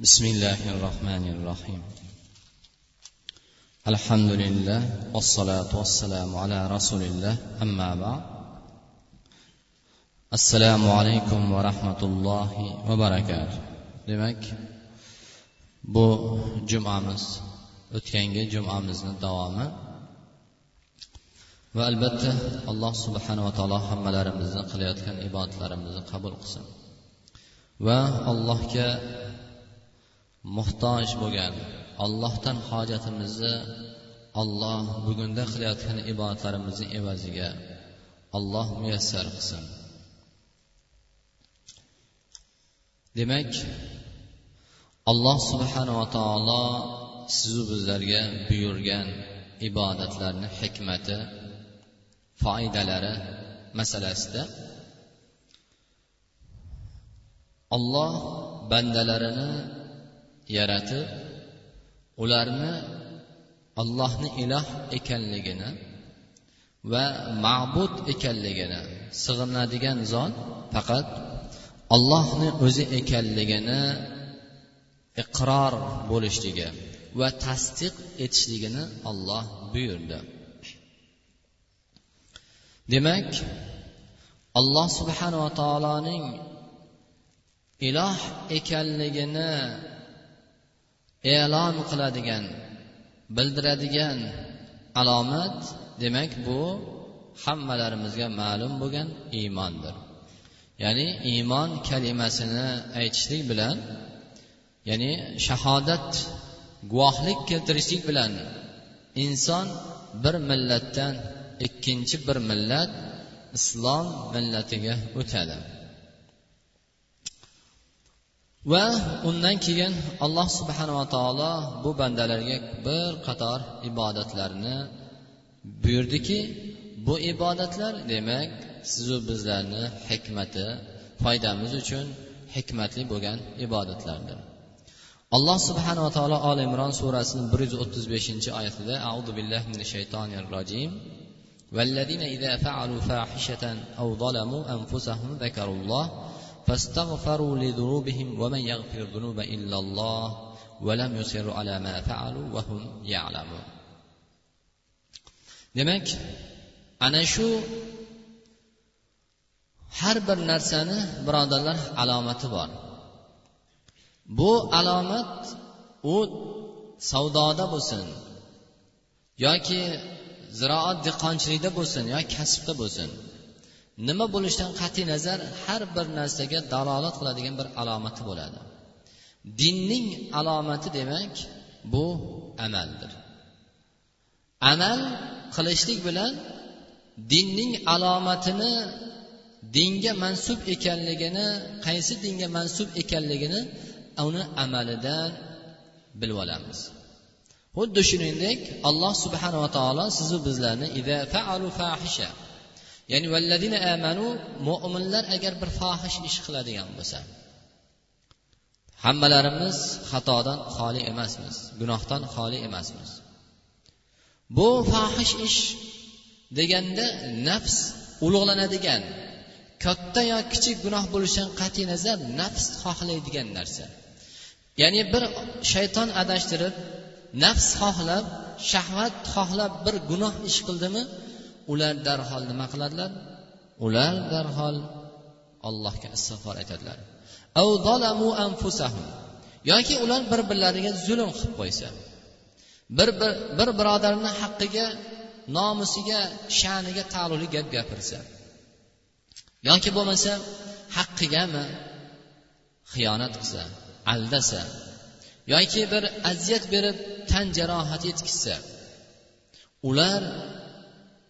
بسم الله الرحمن الرحيم الحمد لله والصلاة والسلام على رسول الله أما بعد assalomu alaykum va rahmatullohi va barakatuh demak bu jumamiz o'tgangi jumamizni davomi va albatta alloh subhanava taolo hammalarimizni qilayotgan ibodatlarimizni qabul qilsin va allohga muhtoj bo'lgan ollohdan hojatimizni olloh bugunda qilayotgan ibodatlarimizni evaziga olloh muyassar qilsin. Demak alloh subhanava taolo sizu bizlarga buyurgan ibodatlarni hikmati foydalari masalasida olloh bandalarini yaratib ularni allohni iloh ekanligini va ma'bud ekanligini sig'inadigan zot faqat allohni o'zi ekanligini iqror bo'lishligi va tasdiq etishligini olloh buyurdi. Demak alloh subhanava taoloning iloh ekanligini e'lon qiladigan bildiradigan alomat demak bu hammalarimizga ma'lum bo'lgan iymondir. Ya'ni iymon kalimasini aytishlik bilan ya'ni shahodat guvohlik keltirishlik bilan inson bir millatdan ikkinchi bir millat islom millatiga o'tadi. va undan keyin alloh subhanava taolo bu bandalarga bir qator ibodatlarni buyurdiki bu ibodatlar demak sizu bizlarni hikmati foydamiz uchun hikmatli bo'lgan ibodatlardir alloh subhanava taolo oli imron surasini bir yuz o'ttiz beshinchi oyatida audu billahi min shaytonir rojim والذين إذا فعلوا فاحشة أو ظلموا أنفسهم ذكروا الله فاستغفروا لذنوبهم ومن يغفر الذنوب إلا الله ولم يصروا على ما فعلوا وهم يعلمون demak ana shu har bir narsani birodarlar alomati bor bu alomat u savdoda bo'lsin yoki ziroat dehqonchilikda bo'lsin yoki kasbda bo'lsin Nima bo'lishidan qat'iy nazar har bir narsaga dalolat qiladigan bir alomati bo'ladi. Dinning alomati demak bu amaldir. Amal qilishlik bilan dinning alomatini dinga mansub ekanligini qaysi dinga mansub ekanligini uni amalidan bilib olamiz. Xuddi shuningdek alloh subhanava taolo sizu bizlarni ya'ni valladina amanu mo'minlar agar bir fohish ish qiladigan bo'lsa hammalarimiz xatodan xoli emasmiz gunohdan xoli emasmiz. Bu fohish ish deganda nafs ulug'lanadigan katta yo kichik gunoh bo'lishidan qat'iy nazar nafs xohlaydigan narsa. Ya'ni bir shayton adashtirib nafs xohlab shahvat xohlab bir gunoh ish qildimi ular darhol nima qiladilar? Ular darhol allohga istig'for aytadilar yoki ular bir birlariga zulm qilib qo'ysa. Bir bir bir birodarni haqqiga nomusiga sha'niga taalluqli gap gapirsa. Yoki bo'lmasa haqqigami xiyonat qilsa aldasa. Yoki bir aziyat berib tan jarohati yetkazsa. Ular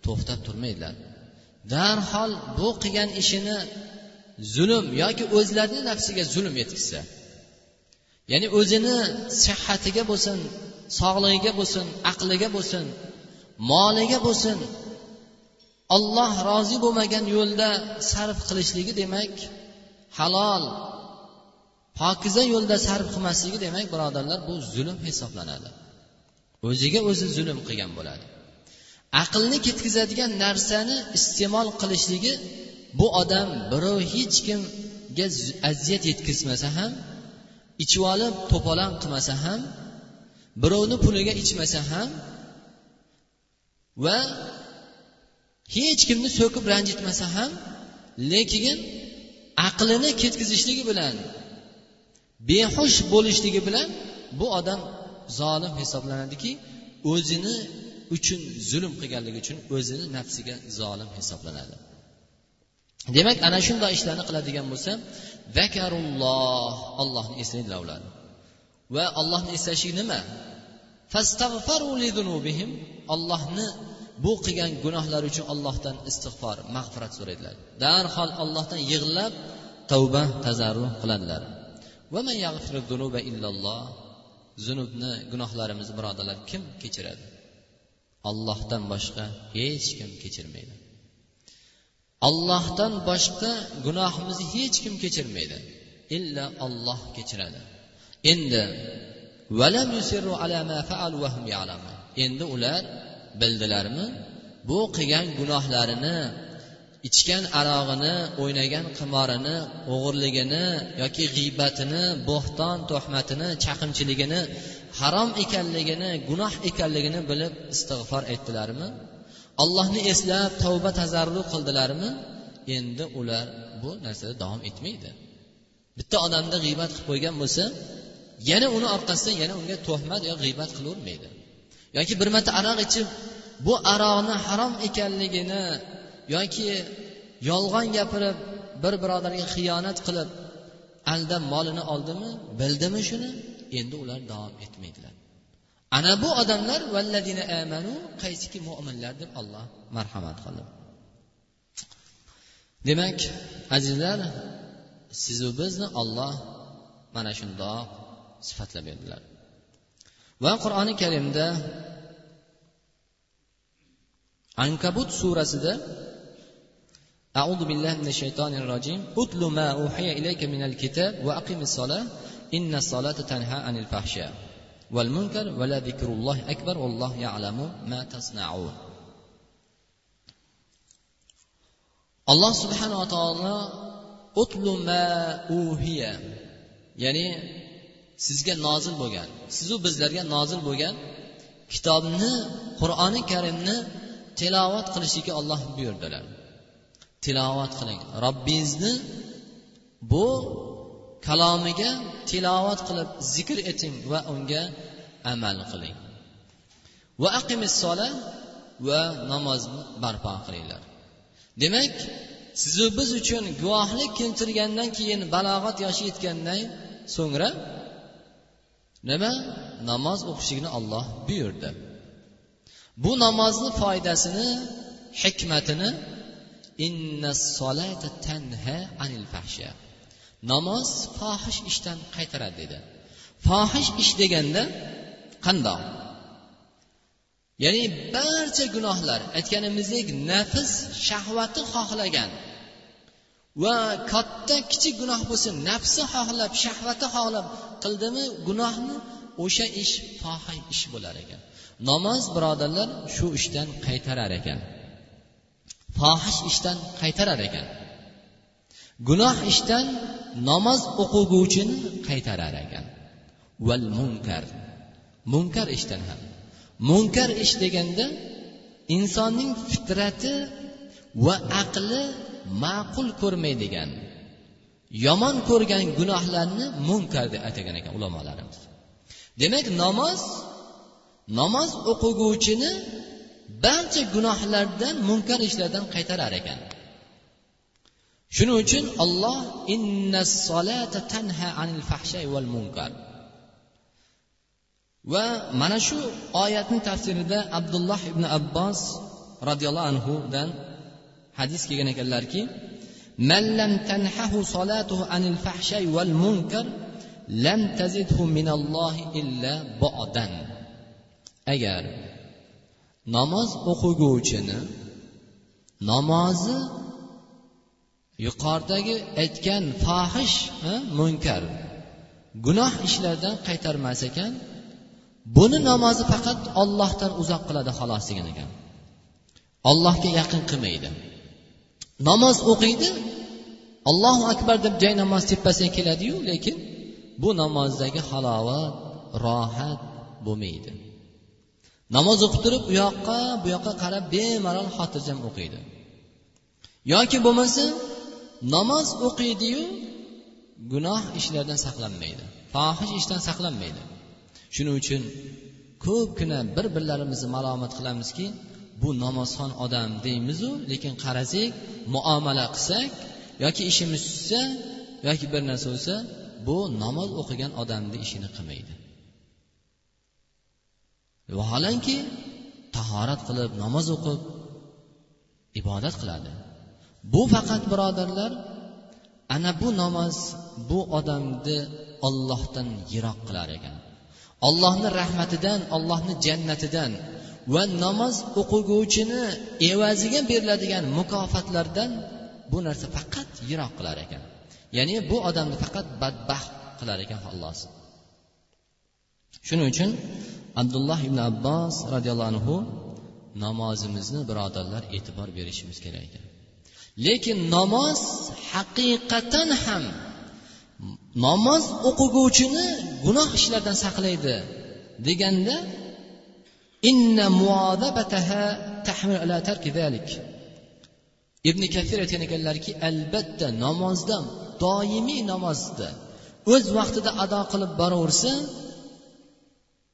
to'xtab turmaydilar. Darhol bu qilgan ishini zulm yoki o'zlarini nafsiga zulm yetkazsa ya'ni o'zini sihhatiga bo'lsin sog'lig'iga bo'lsin aqliga bo'lsin moliga bo'lsin olloh rozi bo'lmagan yo'lda sarf qilishligi demak halol pokiza yo'lda sarf qilmasligi demak birodarlar bu zulm hisoblanadi. O'ziga o'zi zulm qilgan bo'ladi. Aqlni ketkazadigan narsani iste'mol qilishligi bu odam birov hech kimga aziyat yetkazmasa ham ichib olib to'polon qilmasa ham birovni puliga ichmasa ham va hech kimni so'kib ranjitmasa ham lekin aqlini ketkazishligi bilan behush bo'lishligi bilan bu odam zolim hisoblanadiki o'zini uchun zulm qilganligi uchun o'zini nafsiga zolim hisoblanadi. Demak ana shunday ishlarni qiladigan bo'lsa vakarulloh ollohni eslaydilar ular va ollohni eslashlik nima? Ollohni bu qilgan gunohlari uchun ollohdan istig'for mag'firat so'raydilar. Darhol ollohdan yig'lab tavba tazarruh qiladilar. Zunubni gunohlarimizni birodarlar kim kechiradi? Ollohdan boshqa hech kim kechirmaydi. Ollohdan boshqa gunohimizni hech kim kechirmaydi. Illa olloh kechiradi. Endi endi ular bildilarmi bu qilgan gunohlarini ichgan arog'ini o'ynagan qimorini o'g'irligini yoki g'iybatini bo'xton tuhmatini chaqimchiligini harom ekanligini gunoh ekanligini bilib istig'for aytdilarmi? Allohni eslab tavba tazarru qildilarmi? Endi ular bu narsada davom etmaydi. Bitta odamni g'iybat qilib qo'ygan bo'lsa yana uni orqasidan yana unga tuhmat yo g'iybat qilavermaydi yoki bir marta aroq ichib bu aroqni harom ekanligini yoki yolg'on gapirib bir birodarga xiyonat qilib aldab molini oldimi bildimi shuni? endi ular davom etmaydilar ana bu odamlar valladina amanu qaysiki mo'minlar deb olloh marhamat qildi demak azizlar sizu bizni olloh mana shundoq sifatlab berdilar va qur'oni karimda ankabut surasida أعوذ بالله من الشيطان الرجيم أتل ما أوحي إليك من الكتاب وأقم الصلاة inna solata tanha anil fahsha val munkar va la akbar vallohu ya'lamu ma tasnaun. Alloh subhanava taolo utlu ma uhiya. Ya'ni sizga nozil bo'lgan sizu bizlarga nozil bo'lgan kitobni qur'oni karimni tilovat qilishlikka olloh buyurdilar. Tilovat qiling. Robbingizni bu kalomiga tilovat qilib zikr eting va unga amal qiling. Va aqimissola va namozni barpo qilinglar. Demak sizu biz uchun guvohlik keltirgandan keyin balog'at yoshi yetgandan so'ngra nima? Namoz o'qishlikni olloh buyurdi. Bu namozni foydasini hikmatini tanha anil fahsha. Namoz fohish ishdan qaytaradi dedi. Fohish ish deganda qandoq? Ya'ni barcha gunohlar aytganimizdek nafs shahvati xohlagan va katta kichik gunoh bo'lsin nafsi xohlab shahvati xohlab qildimi gunohni o'sha ish fohish ish bo'lar ekan. Namoz birodarlar shu ishdan qaytarar ekan. Fohish ishdan qaytarar ekan. Gunoh ishdan namoz o'qiguvchini qaytarar ekan. Val munkar. Munkar ishdan ham. Munkar ish deganda insonning fitrati va aqli ma'qul ko'rmaydigan yomon ko'rgan gunohlarni munkar deb atagan ekan ulamolarimiz demak namoz namoz o'qiguvchini barcha gunohlardan munkar ishlardan qaytarar ekan. shuning uchun olloh tanha anil fahshay val munkar va mana shu oyatni tafsirida abdulloh ibn abbos roziyallohu anhudan hadis kelgan ekanlarki من لم تنحه صلاته عن الفحشاء والمنكر لم تزده من الله إلا بعدا agar namoz o'qiguvchini namozi yuqoridagi aytgan fohish munkar. Gunoh ishlardan qaytarmas ekan buni namozi faqat ollohdan uzoq qiladi xolos degan ekan. Ollohga yaqin qilmaydi. Namoz o'qiydi allohu akbar deb joy namoz tepasiga keladiyu lekin bu namozdagi halovat rohat bo'lmaydi. Namoz o'qib turib u yoqqa bu yoqqa qarab bemalol xotirjam o'qiydi. Yoki bo'lmasa namoz o'qiydiyu gunoh ishlardan saqlanmaydi fohish ishdan saqlanmaydi. Shuning uchun ko'pgina bir birlarimizni malomat qilamizki bu namozxon odam deymizu lekin qarasak muomala qilsak yoki ishimiz tushsa yoki bir narsa bo'lsa bu namoz o'qigan odamni ishini qilmaydi. Vaholanki tahorat qilib namoz o'qib ibodat qiladi. Bu faqat birodarlar ana bu namoz bu odamni ollohdan yiroq qilar ekan. Ollohni rahmatidan ollohni jannatidan va namoz o'qiguvchini evaziga beriladigan mukofotlardan bu narsa faqat yiroq qilar ekan. Ya'ni bu odamni faqat badbaxt qilar ekan xolos shuning uchun abdulloh ibn abbos roziyallohu anhu namozimizni birodarlar e'tibor berishimiz kerak ekan. Lekin namoz haqiqatan ham namoz o'qiguvchini gunoh ishlardan saqlaydi deganda inna ala tarki zalik. Ibn kafir aytgan ekanlarki albatta namozda doimiy namozda o'z vaqtida ado qilib boraversa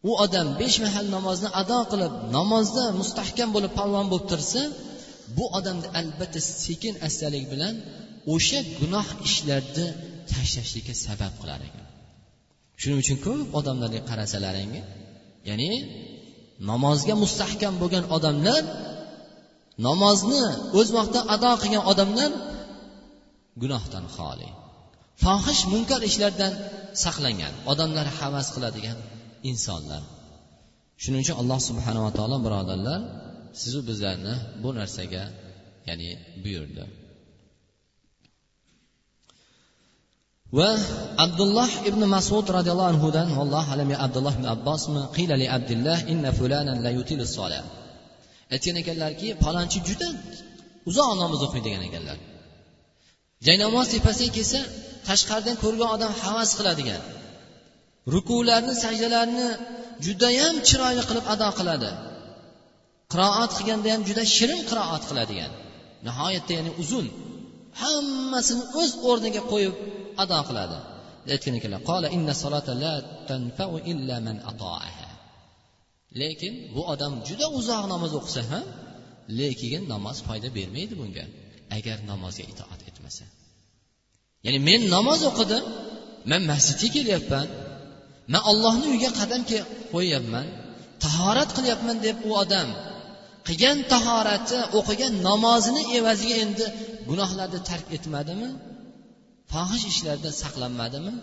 u odam besh mahal namozni ado qilib namozda mustahkam bo'lib palvon bo'lib tursa bu odamni albatta sekin astalik bilan o'sha gunoh ishlarni tashlashlikka sabab qilar ekan. Shuning uchun ko'p odamlarga qarasalaring ya'ni namozga mustahkam bo'lgan odamlar namozni o'z vaqtida ado qilgan odamlar gunohdan xoli. Fohish munkar ishlardan saqlangan odamlar havas qiladigan insonlar shuning uchun alloh subhanava taolo birodarlar sizu bizlarni bu narsaga ya'ni buyurdi. Va abdulloh ibn masud roziyallohu anhudan alloh alami abdulloh ibn abbosmi qiyla li inna fulanan la sola aytgan ekanlarki palonchi juda uzoq namoz o'qiydi degan ekanlar. Jaynamoz tepasiga kelsa tashqaridan ko'rgan odam havas qiladigan. Rukularni sajdalarni judayam chiroyli qilib ado qiladi. Qiroat qilganda ham juda shirin qiroat qiladigan. Nihoyatda ya'ni uzun. Hammasini o'z o'rniga qo'yib ado qiladi. Aytgan ekanlar qola inna solata la tanfau illa man atoaha lekin bu odam juda uzoq namoz o'qisa ham lekin namoz foyda bermaydi bunga agar namozga itoat etmasa. Ya'ni men namoz o'qidim man masjidga kelyapman man ollohni uyiga qadam qo'yyapman tahorat qilyapman deb u odam qilgan tahorati o'qigan namozini evaziga endi gunohlarni tark etmadimi? Fohish ishlarda saqlanmadimi?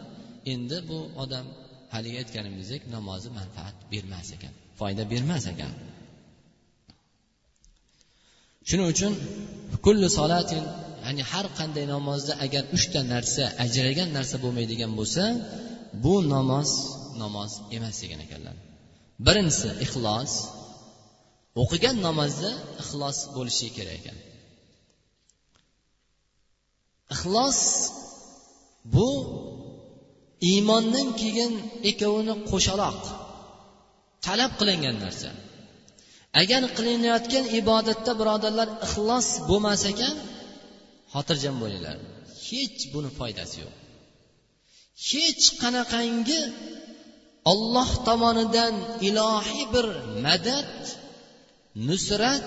Endi bu odam haligi aytganimizdek namozi manfaat bermas ekan. Foyda bermas ekan. Shuning uchun kulli solatin ya'ni har qanday namozda agar uchta narsa ajragan narsa bo'lmaydigan bo'lsa bu namoz namoz emas degan ekanlar. Birinchisi ixlos. O'qigan namozda ixlos bo'lishi kerak ekan. Ixlos bu iymondan keyin ikkovini qo'shaloq talab qilingan narsa. Agar qilinayotgan ibodatda birodarlar ixlos bo'lmas ekan xotirjam bo'linglar. Hech buni foydasi yo'q. Hech qanaqangi olloh tomonidan ilohiy bir madad nusrat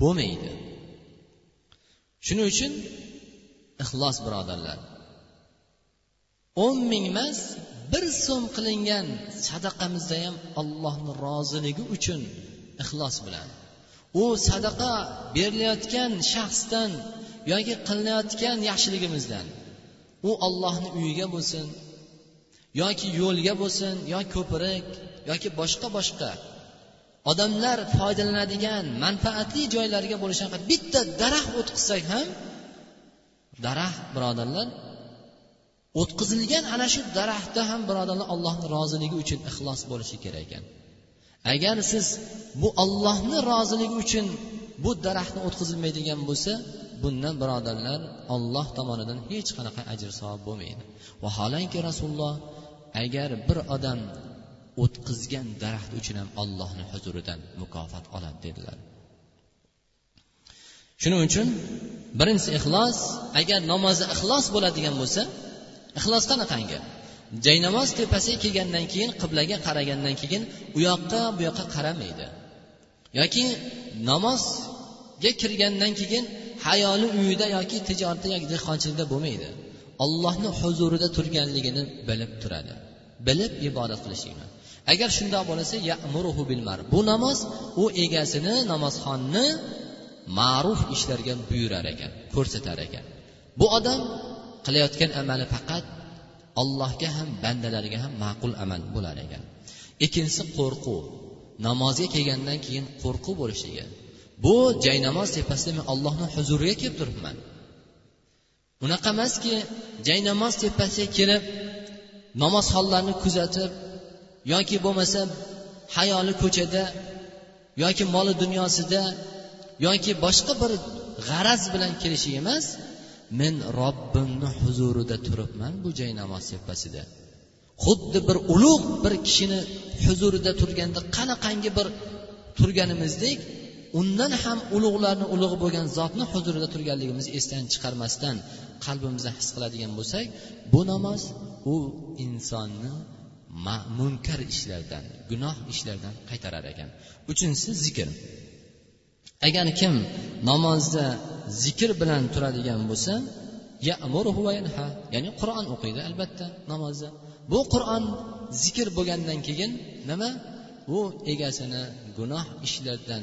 bo'lmaydi. Shuning uchun ixlos birodarlar o'n ming emas bir so'm qilingan sadaqamizda ham allohni roziligi uchun ixlos bilan u sadaqa berilayotgan shaxsdan yoki qilinayotgan yaxshiligimizdan u ollohni uyiga bo'lsin yoki yo'lga bo'lsin yo ko'prik yoki boshqa boshqa odamlar foydalanadigan manfaatli joylarga bo'lishidan bitta daraxt o'tqizsak ham daraxt birodarlar o'tqizilgan ana shu daraxtda ham birodarlar allohni roziligi uchun ixlos bo'lishi kerak ekan. Agar siz bu ollohni roziligi uchun bu daraxtni o'tqizilmaydigan bo'lsa bundan birodarlar olloh tomonidan hech qanaqa ajr savob bo'lmaydi. Vaholanki rasululloh agar bir odam o'tqizgan daraxt uchun ham allohni huzuridan mukofot oladi dedilar. Shuning uchun birinchisi ixlos agar namozi ixlos bo'ladigan bo'lsa ixlos qanaqangi? Jaynamoz tepasiga kelgandan keyin qiblaga qaragandan keyin u yoqqa bu yoqqa qaramaydi. Yoki namozga kirgandan keyin hayoli uyida yoki tijoratda yoki dehqonchilikda bo'lmaydi. Ollohni huzurida turganligini bilib turadi. Bilib ibodat qilishlikni agar shundoq bo'lsa yamuruhu bilmar bu namoz u egasini namozxonni ma'ruf ishlarga buyurar ekan ko'rsatar ekan. Bu odam qilayotgan amali faqat allohga ham bandalarga ham ma'qul amal bo'lar ekan. Ikkinchisi qo'rquv. Namozga kelgandan keyin qo'rquv bo'lishligi bu jaynamoz tepasida men allohni huzuriga kelib turibman. Unaqa emaski jaynamoz tepasiga kelib namozxonlarni kuzatib yoki bo'lmasa hayoli ko'chada yoki moli dunyosida yoki boshqa bir g'araz bilan kelishi emas men robbimni huzurida turibman bu joy namoz tepasida xuddi bir ulug' bir kishini huzurida turganda qanaqangi bir turganimizdek undan ham ulug'larni ulug'i bo'lgan zotni huzurida turganligimizni esdan chiqarmasdan qalbimizda his qiladigan bo'lsak bu namoz u insonni munkar ishlardan gunoh ishlardan qaytarar ekan. Uchinchisi zikr. Agar kim namozda zikr bilan turadigan bo'lsa ya'ni qur'on o'qiydi albatta namozda. Bu qur'on zikr bo'lgandan keyin nima? U egasini gunoh ishlardan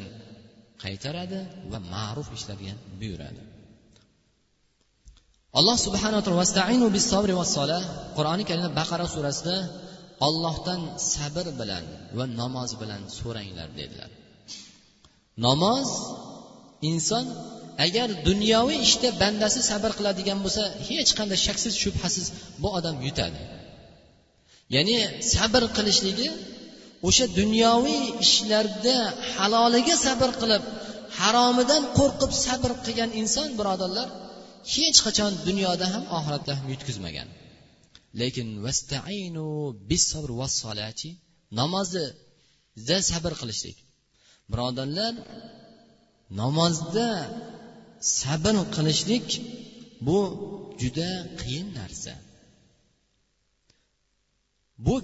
qaytaradi va ma'ruf ishlarga buyuradi. Alloh subhanaa taolo qur'oni karimda baqara surasida ollohdan sabr bilan va namoz bilan so'ranglar dedilar. Namoz inson agar dunyoviy ishda işte bandasi sabr qiladigan bo'lsa hech qanday shaksiz shubhasiz bu odam yutadi. Ya'ni sabr qilishligi o'sha dunyoviy ishlarda haloliga sabr qilib haromidan qo'rqib sabr qilgan inson birodarlar hech qachon dunyoda ham oxiratda ham yutkazmagan. Lekin vastainu bis sabr vassolati namozda sabr qilishlik. Birodarlar namozda sabr qilishlik bu juda qiyin narsa. Bu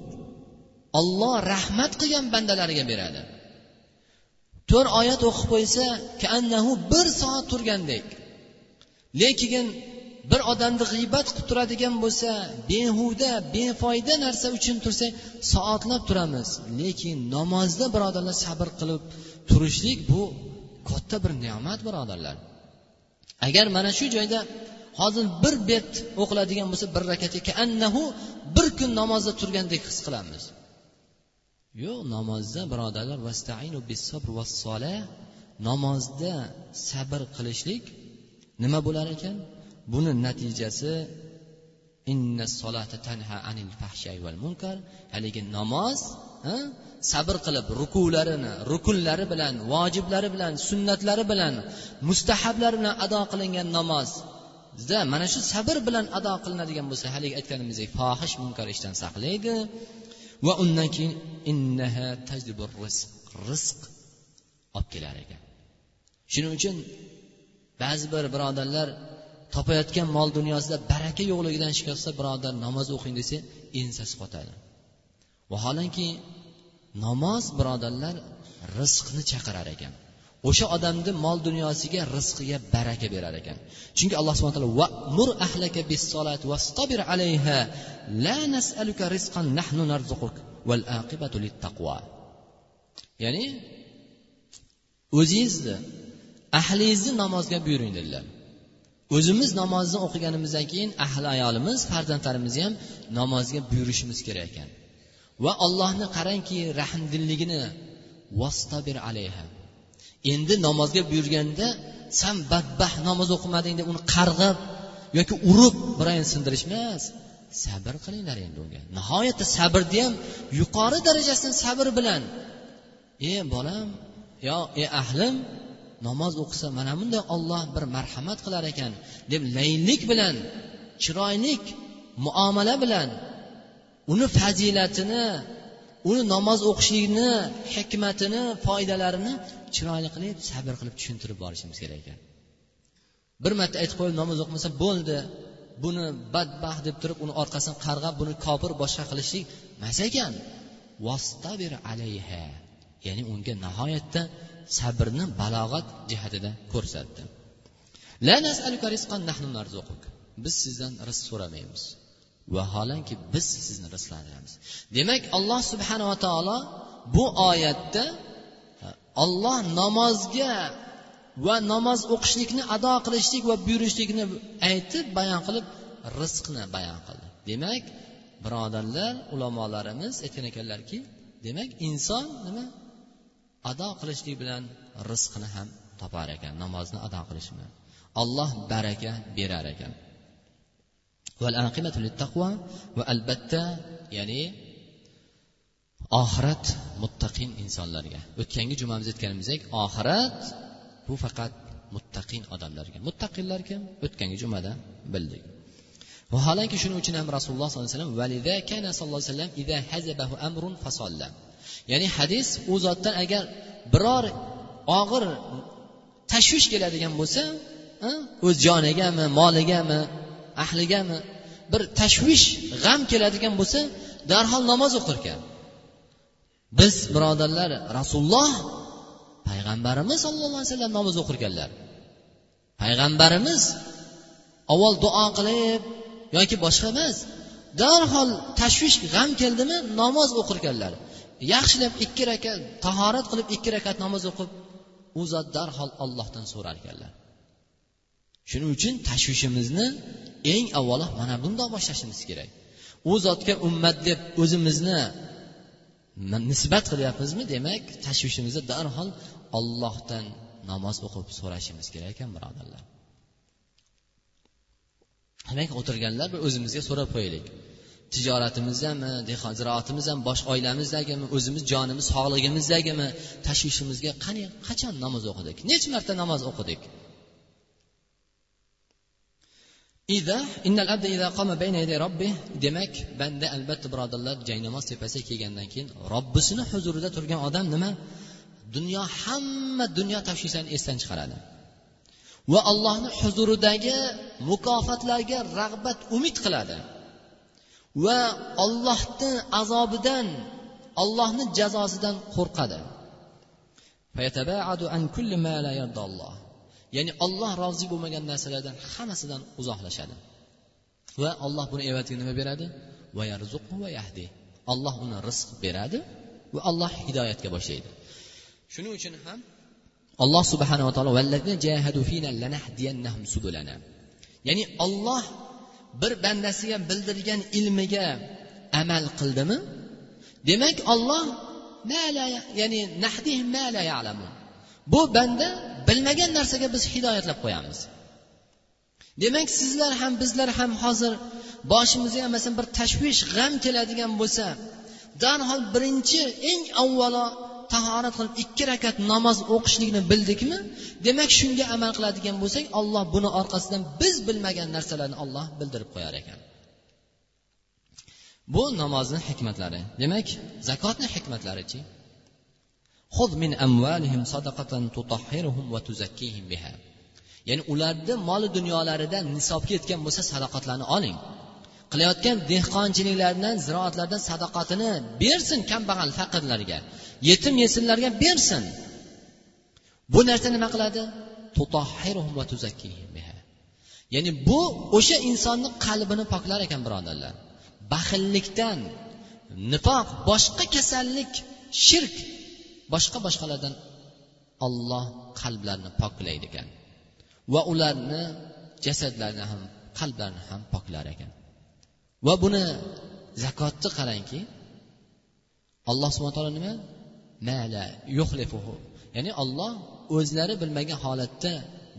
olloh rahmat qilgan bandalariga beradi. To'rt oyat o'qib qo'ysa kaannahu bir soat turgandek. Lekin bir odamni g'iybat qilib turadigan bo'lsa behuda befoyda narsa uchun tursak soatlab turamiz. Lekin namozda birodarlar sabr qilib turishlik bu katta bir ne'mat birodarlar. Agar mana shu joyda hozir bir bet o'qiladigan bo'lsa bir rakatga annahu bir kun namozda turgandek his qilamiz. Yo'q namozda birodarlar vastainu sabr namozda sabr qilishlik nima bo'lar ekan? Buni natijasi inna solata tanha anil fahshay val munkar haligi namoz sabr qilib rukularini rukunlari bilan vojiblari bilan sunnatlari bilan mustahablari bilan ado qilingan namozda mana shu sabr bilan ado qilinadigan bo'lsa haligi aytganimizdek fohish munkar ishdan saqlaydi. Va undan keyin innaha rizq rizq olib kelar ekan. Shuning uchun ba'zi bir birodarlar topayotgan mol dunyosida baraka yo'qligidan shikoyat qilsa birodar namoz o'qing desa ensasi qotadi. Vaholanki namoz birodarlar rizqni chaqirar ekan. O'sha odamni mol dunyosiga rizqiga baraka berar ekan. Chunki alloh subhana taolo vamur ahlaka bis vastabir alayha la nas'aluka rizqan nahnu narzuquk val aqibatu littaqwa. Ya'ni o'zingizni ahlingizni namozga buyuring dedilar. O'zimiz namozni o'qiganimizdan keyin ahli ayolimiz farzandlarimizni ham namozga buyurishimiz kerak ekan. Va allohni qarangki rahmdilligini vostabir alayha. Endi namozga buyurganda san badbah namoz o'qimading deb uni qarg'ab yoki urib birovni sindirish emas sabr qilinglar endi unga. Nihoyatda sabrni ham yuqori darajasini sabr bilan. E bolam yo e ahlim namoz o'qisa mana bunday olloh bir marhamat qilar ekan deb laynlik bilan chiroylik muomala bilan uni fazilatini uni namoz o'qishlikni hikmatini foydalarini chiroyli qilib sabr qilib tushuntirib borishimiz kerak ekan. Bir marta aytib qo'yib namoz o'qimasa bo'ldi buni badbaxt deb turib uni orqasidan qarg'ab buni kofir boshqa qilishlik emas ekan. Vastabir alayha ya'ni unga nihoyatda sabrni balog'at jihatida ko'rsatdi. Biz sizdan rizq so'ramaymiz. Vaholanki biz sizni rizqlantiramiz. Demak alloh subhanava taolo bu oyatda olloh namozga va namoz o'qishlikni ado qilishlik va buyurishlikni aytib bayon qilib rizqni bayon qildi. Demak birodarlar ulamolarimiz aytgan ekanlarki demak inson nima? Ado qilishlik bilan rizqini ham topar ekan namozni ado qilish bilan alloh baraka berar ekan. Va albatta ya'ni oxirat muttaqin insonlarga. O'tgangi jumamizda aytganimizdek oxirat bu faqat muttaqin odamlarga muttaqinlar kim? O'tgangi jumada bildik. Vaholanki shuning uchun ham rasululloh sollallohu alayhi vasallam ya'ni hadis u zotdan agar biror og'ir tashvish keladigan bo'lsa o'z jonigami moligami ahligami bir tashvish g'am keladigan bo'lsa darhol namoz o'qirkan. Biz birodarlar rasululloh payg'ambarimiz sallallohu alayhi vasallam namoz o'qirganlar. Payg'ambarimiz avval duo qilib yoki boshqa emas darhol tashvish g'am keldimi namoz o'qirganlar. Yaxshilab ikki rakat tahorat qilib ikki rakat namoz o'qib u zot darhol ollohdan so'rar ekanlar. Shuning uchun tashvishimizni eng avvalo mana bundoq boshlashimiz kerak. U zotga ummat deb o'zimizni nisbat qilyapmizmi demak tashvishimizni darhol ollohdan namoz o'qib so'rashimiz kerak ekan birodarlar. Demak o'tirganlar bir o'zimizga so'rab qo'yaylik. Tijoratimizdami ziroatimizdami bosh oilamizdagimi o'zimiz jonimiz sog'lig'imizdagimi tashvishimizga qani qachon namoz o'qidik necha marta namoz o'qidik? Demak banda albatta birodarlar jaynamoz tepasiga kelgandan keyin robbisini huzurida turgan odam nima? Dunyo hamma dunyo tashvishlarini esdan chiqaradi. Va allohni huzuridagi mukofotlarga rag'bat umid qiladi. Va ollohni azobidan ollohni jazosidan qo'rqadi. Ya'ni olloh rozi bo'lmagan narsalardan hammasidan uzoqlashadi. Va alloh buni evaziga nima beradi? Va va yahdi. Alloh uni rizq beradi va alloh hidoyatga boshlaydi. Shuning uchun ham alloh subhanava taolo ya'ni olloh bir bandasiga bildirgan ilmiga amal qildimi? Demak olloh ya'ni bu banda bilmagan narsaga biz hidoyatlab qo'yamiz. Demak sizlar ham bizlar ham hozir boshimizga masalan bir tashvish g'am keladigan bo'lsa darhol birinchi eng avvalo tahorat qilib ikki rakat namoz o'qishlikni bildikmi? Demak shunga amal qiladigan bo'lsak olloh buni orqasidan biz bilmagan narsalarni olloh bildirib qo'yar ekan. Bu namozni hikmatlari. Demak zakotni hikmatlarichi min amvalihim sadaqatan tutahhiruhum va tuzakkihim biha. Ya'ni ularni moli dunyolaridan nisobga yetgan bo'lsa sadoqatlarni oling. Qilayotgan dehqonchiliklaridan ziroatlardan sadoqatini bersin kambag'al faqirlarga. Yetim yesinlarga bersin. Bu narsa nima qiladi? Ya'ni bu o'sha insonni qalbini poklar ekan birodarlar. Baxillikdan nifoq boshqa kasallik shirk boshqa boshqalardan olloh qalblarni poklaydi ekan. Va ularni jasadlarini ham qalblarini ham poklar ekan. Va buni zakotni qarangki alloh subhana taolo nima? Mala yuxlifuhu. Ya'ni olloh o'zlari bilmagan holatda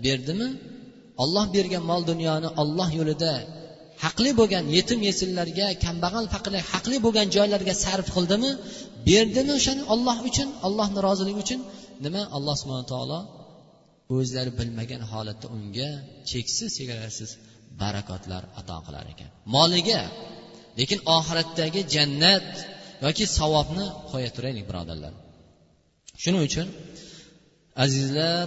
berdimi? Olloh bergan mol dunyoni olloh yo'lida haqli bo'lgan yetim yesillarga kambag'al faqirlar haqli bo'lgan joylarga sarf qildimi? Berdimi o'shani olloh uchun ollohni roziligi uchun? Nima? Alloh subhana taolo o'zlari bilmagan holatda unga cheksiz chegarasiz barakotlar ato qilar ekan. Moliga lekin oxiratdagi jannat yoki savobni qo'ya turaylik birodarlar. Shuning uchun azizlar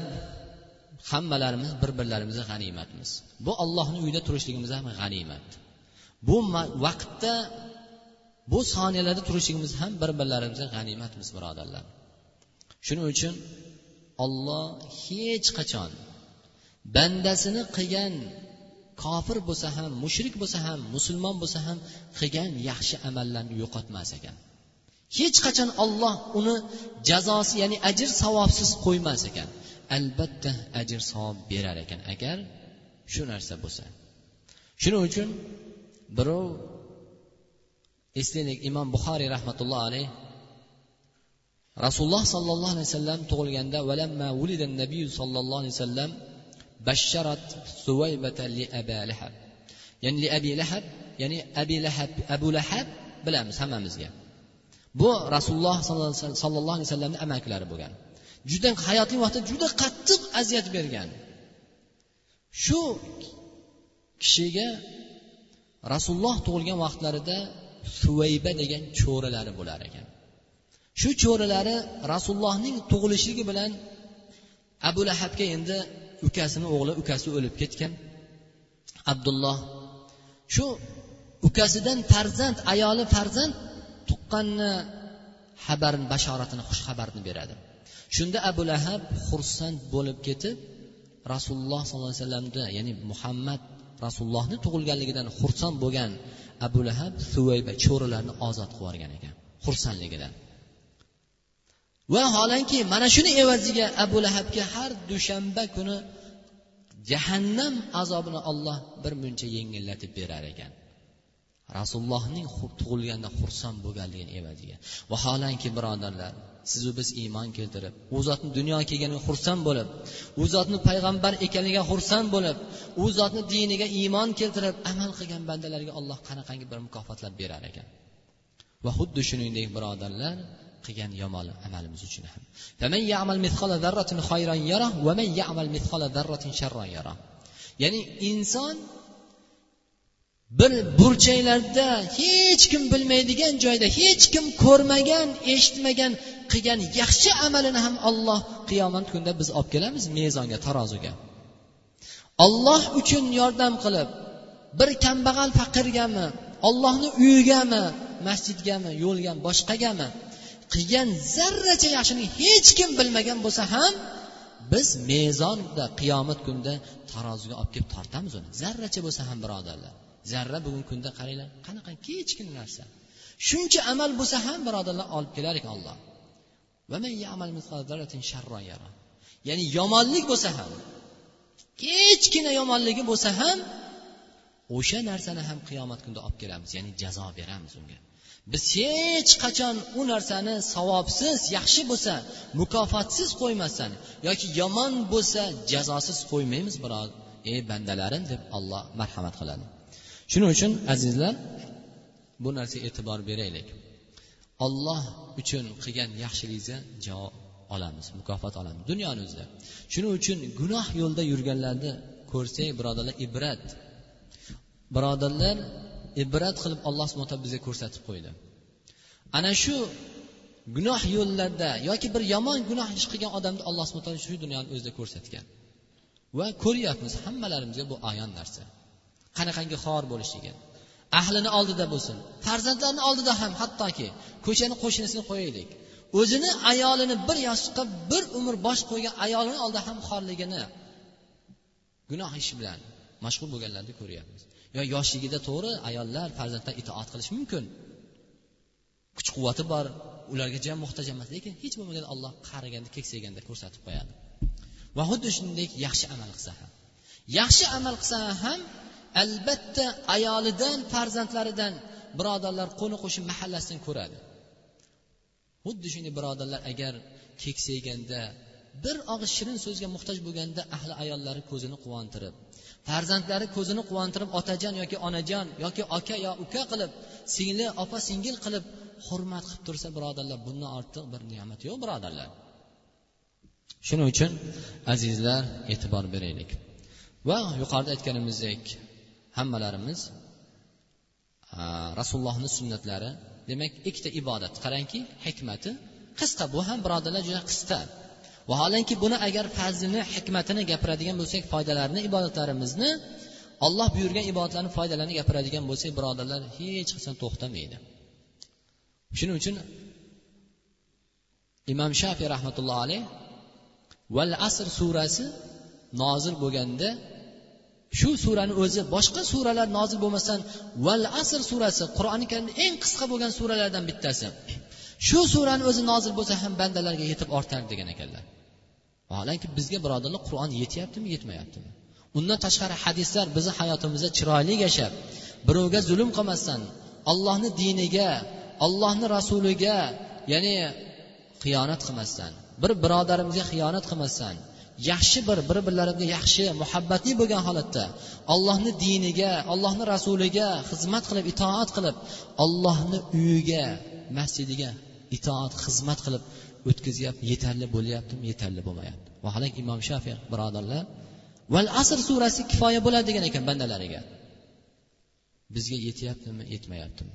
hammalarimiz bir birlarimizga g'animatmiz. Bu ollohni uyida turishligimiz ham g'animat. Bu vaqtda bu soniyalarda turishligimiz ham bir birlarimizga g'animatmiz birodarlar. Shuning uchun olloh hech qachon bandasini qilgan kofir bo'lsa ham mushrik bo'lsa ham musulmon bo'lsa ham qilgan yaxshi amallarni yo'qotmas ekan. Hech qachon olloh uni jazosi ya'ni ajr savobsiz qo'ymas ekan. Albatta ajr savob berar ekan agar shu narsa bo'lsa. Shuning uchun birov eslaylik imom buxoriy rahmatullohi alayh rasululloh sollallohu alayhi vasallam tug'ilganda valamma ulida nabiy sollallohu alayhi vasallam basharat suvaybata li abi lahab. Ya'ni li abi lahab ya'ni abi lahab abu lahab bilamiz hammamizga. Bu rasululloh sollallohu alayhi vasallamni amakilari bo'lgan. Juda hayotiy vaqtda juda qattiq aziyat bergan. Shu kishiga rasululloh tug'ilgan vaqtlarida suvayba degan cho'ralari bo'lar ekan. Shu cho'ralari rasulullohning tug'ilishligi bilan abu lahabga endi ukasini o'g'li ukasi o'lib ketgan. Abdulloh shu ukasidan farzand ayoli farzand tuqqanni xabarini bashoratini xush xabarni beradi. Shunda abu lahab xursand bo'lib ketib rasululloh sollallohu alayhi vasallamni ya'ni muhammad rasulullohni tug'ilganligidan xursand bo'lgan abu lahab suvayba cho'rilarni ozod qilib yuborgan ekan xursandligidan. Va holanki mana shuni evaziga abu lahabga har dushanba kuni jahannam azobini olloh bir muncha yengillatib berar ekan. Rasulullohning tug'ilganda xursand bo'lganligini evaziga vaholanki birodarlar sizu biz iymon keltirib u zotni dunyoga kelganiga xursand bo'lib u zotni payg'ambar ekanligiga xursand bo'lib u zotni diniga iymon keltirib amal qilgan bandalarga alloh qanaqangi bir mukofotlar berar ekan? Va xuddi shuningdek birodarlar qilgan yomon amalimiz uchun ham. Ya'ni inson bir burchaklarda hech kim bilmaydigan joyda hech kim ko'rmagan eshitmagan qilgan yaxshi amalini ham olloh qiyomat kunida biz olib kelamiz mezonga taroziga olloh uchun yordam qilib bir kambag'al faqirgami ollohni uyigami masjidgami yo'lgami boshqagami qilgan zarracha yaxshini hech kim bilmagan bo'lsa ham biz mezonda qiyomat kunida taroziga olib kelib tortamiz uni. Zarracha bo'lsa ham birodarlar. Zarra bugungi kunda qaranglar qanaqa kichkina narsa. Shuncha amal bo'lsa ham birodarlar olib kelar ekan olloh ya'ni yomonlik bo'lsa ham kechkina yomonligi bo'lsa ham o'sha narsani ham qiyomat kunida olib kelamiz ya'ni jazo beramiz unga. Biz hech qachon u narsani savobsiz yaxshi bo'lsa mukofotsiz qo'ymasdan yoki yomon bo'lsa jazosiz qo'ymaymiz biror ey bandalarim deb olloh marhamat qiladi. Shuning uchun azizlar bu narsaga e'tibor beraylik. Olloh uchun qilgan yaxshiligingizga javob olamiz mukofot olamiz dunyoni o'zida shuning uchun gunoh yo'lda yurganlarni ko'rsak birodarlar ibrat. Birodarlar ibrat qilib alloh subhana taolo bizga ko'rsatib qo'ydi. Ana shu gunoh yo'llarda yoki bir yomon gunoh ish qilgan odamni alloh subhana taolo shu dunyoni o'zida ko'rsatgan. Va ko'ryapmiz hammalarimizga bu ayon narsa. Qanaqangi xor bo'lishligi ahlini oldida bo'lsin farzandlarini oldida ham hattoki ko'chani qo'shnisini qo'yaylik. O'zini ayolini bir yostiqqa bir umr bosh qo'ygan ayolini oldida ham xorligini gunoh ish bilan mashg'ul bo'lganlarni ko'ryapmiz. Yo yoshligida to'g'ri ayollar farzandlar itoat qilishi mumkin. Kuch quvvati bor ularga jam muhtoj emas lekin hech bo'lmaganda olloh qariganda keksayganda ko'rsatib qo'yadi. Va xuddi shuningdek yaxshi amal qilsa ham. Yaxshi amal qilsa ham albatta ayolidan farzandlaridan birodarlar qo'ni qo'shni mahallasidan ko'radi. Xuddi shunday birodarlar agar keksayganda bir og'iz shirin so'zga muhtoj bo'lganda ahli ayollari ko'zini quvontirib farzandlari ko'zini quvontirib otajon yoki onajon yoki aka yo uka qilib singli opa singil qilib hurmat qilib tursa birodarlar bundan ortiq bir ne'mat yo'q birodarlar. Shuning uchun azizlar e'tibor beraylik. Va yuqorida aytganimizdek hammalarimiz rasulullohni sunnatlari demak ikkita ibodat. Qarangki hikmati qisqa bu ham birodarlar juda qisqa. Vaholanki buni agar fazlini hikmatini gapiradigan bo'lsak foydalarini ibodatlarimizni olloh buyurgan ibodatlarni foydalarini gapiradigan bo'lsak birodarlar hech qachon to'xtamaydi. Shuning uchun imom shafiy rahmatullohi alayh val asr surasi nozil bo'lganda shu surani o'zi boshqa suralar nozil bo'lmasdan val asr surasi qur'oni karimda eng qisqa bo'lgan suralardan bittasi. Shu surani o'zi nozil bo'lsa ham bandalarga yetib ortardi degan ekanlar. Vaholanki bizga birodarlar qur'on yetyaptimi yetmayaptimi? Undan tashqari hadislar bizni hayotimizda chiroyli yashab birovga zulm qilmasdan allohni diniga allohni rasuliga ya'ni xiyonat qilmasdan bir birodarimizga xiyonat qilmasdan yaxshi bir bir birlariga yaxshi muhabbatli bo'lgan holatda ollohni diniga ollohni rasuliga xizmat qilib itoat qilib ollohni uyiga masjidiga itoat xizmat qilib o'tkazyapti yetarli bo'lyaptimi yetarli bo'lmayapti. Vaholanki imom shafiy birodarlar val asr surasi kifoya bo'ladi degan ekan bandalariga. Bizga yetyaptimi yetmayaptimi?